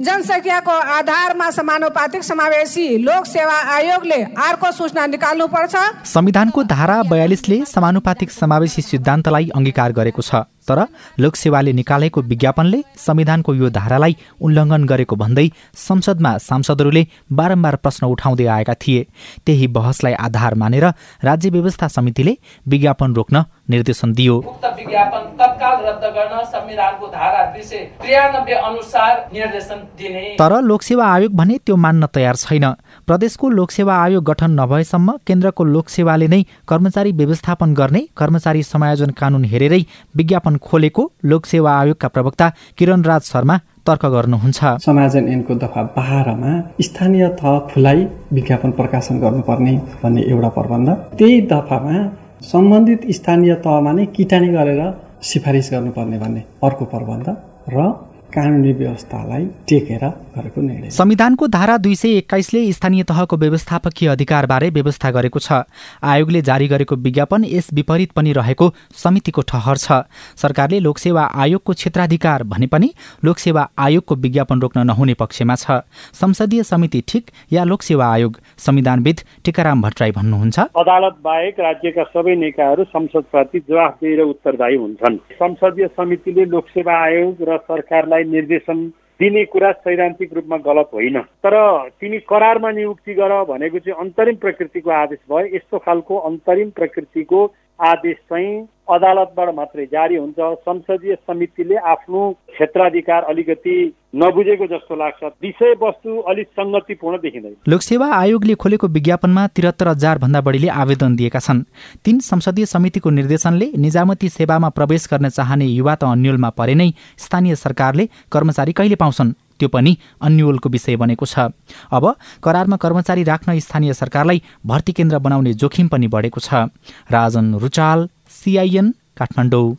जनसङ्ख्याको आधारमा समानुपातिक समावेशी लोक सेवा आयोगले अर्को सूचना निकाल्नुपर्छ संविधानको धारा बयालिसले समानुपातिक समावेशी सिद्धान्तलाई अङ्गीकार गरेको छ तर लोकसेवाले निकालेको विज्ञापनले संविधानको यो धारालाई उल्लङ्घन गरेको भन्दै संसदमा सांसदहरूले बारम्बार प्रश्न उठाउँदै आएका थिए। त्यही बहसलाई आधार मानेर राज्य व्यवस्था समितिले विज्ञापन रोक्न निर्देशन दियो। उक्त विज्ञापन तत्काल रद्द गर्न संविधानको धारा दुई सय त्रियानब्बे अनुसार निर्देशन दिने। तर लोकसेवा आयोग भने त्यो मान्न तयार छैन। प्रदेशको लोकसेवा आयोग गठन नभएसम्म केन्द्रको लोकसेवाले नै कर्मचारी व्यवस्थापन गर्ने कर्मचारी समायोजन कानून हेरेरै विज्ञापन खोलेको लोकसेवा आयोगका प्रवक्ता किरण राज शर्मा तर्क गर्नुहुन्छ। समायोजन ऐनको दफा बाह्रमा स्थानीय तह खुलाई विज्ञापन प्रकाशन गर्नुपर्ने भन्ने एउटा प्रबन्ध। त्यही दफामा सम्बन्धित स्थानीय तहमा नै किटानी गरेर सिफारिस गर्नुपर्ने भन्ने अर्को प्रबन्ध र कानुनी व्यवस्थालाई टेकेर गरेको निर्णय संविधानको धारा दुई सय एक्काइसले स्थानीय तहको व्यवस्थापकीय अधिकारबारे व्यवस्था गरेको छ। आयोगले जारी गरेको विज्ञापन यस विपरीत पनि रहेको समितिको ठहर छ। सरकारले लोकसेवा आयोगको क्षेत्राधिकार भने पनि लोकसेवा आयोगको विज्ञापन रोक्न नहुने पक्षमा छ। संसदीय समिति ठिक या लोकसेवा आयोग? संविधानविद टिकाराम भट्टराई भन्नुहुन्छ। अदालत बाहेक राज्यका सबै निकायहरू संसदप्रति जवाफदेही र उत्तरदायी हुन्छन्। संसदीय समितिले लोकसेवा आयोग र निर्देशन दिने कुरा सैद्धान्तिक रूपमा गलत होइन। तर तिमी करारमा नियुक्ति गर भनेको चाहिँ अन्तरिम प्रकृतिको आदेश भयो। यस्तो खालको अन्तरिम प्रकृतिको आदेश चाहिँ अदालतबाट मात्रै जारी हुन्छ। संसदीय समितिले आफ्नो क्षेत्राधिकार अलिकति नबुझेको जस्तो लाग्छ। विषयवस्तु अलिक सङ्गतिपूर्ण देखिँदैन। लोकसेवा आयोगले खोलेको विज्ञापनमा त्रिहत्तर हजार भन्दा बढीले आवेदन दिएका छन्। तीन संसदीय समितिको निर्देशनले निजामती सेवामा प्रवेश गर्न चाहने युवा त अन्यलमा परे नै स्थानीय सरकारले कर्मचारी कहिले पाउँछन्? त्यो पनि अन्यलको विषय बनेको छ। अब करारमा कर्मचारी राख्न स्थानीय सरकारलाई भर्ती केन्द्र बनाउने जोखिम पनि बढेको छ। राजन रुचाल सिआइएन काठमाडौँ।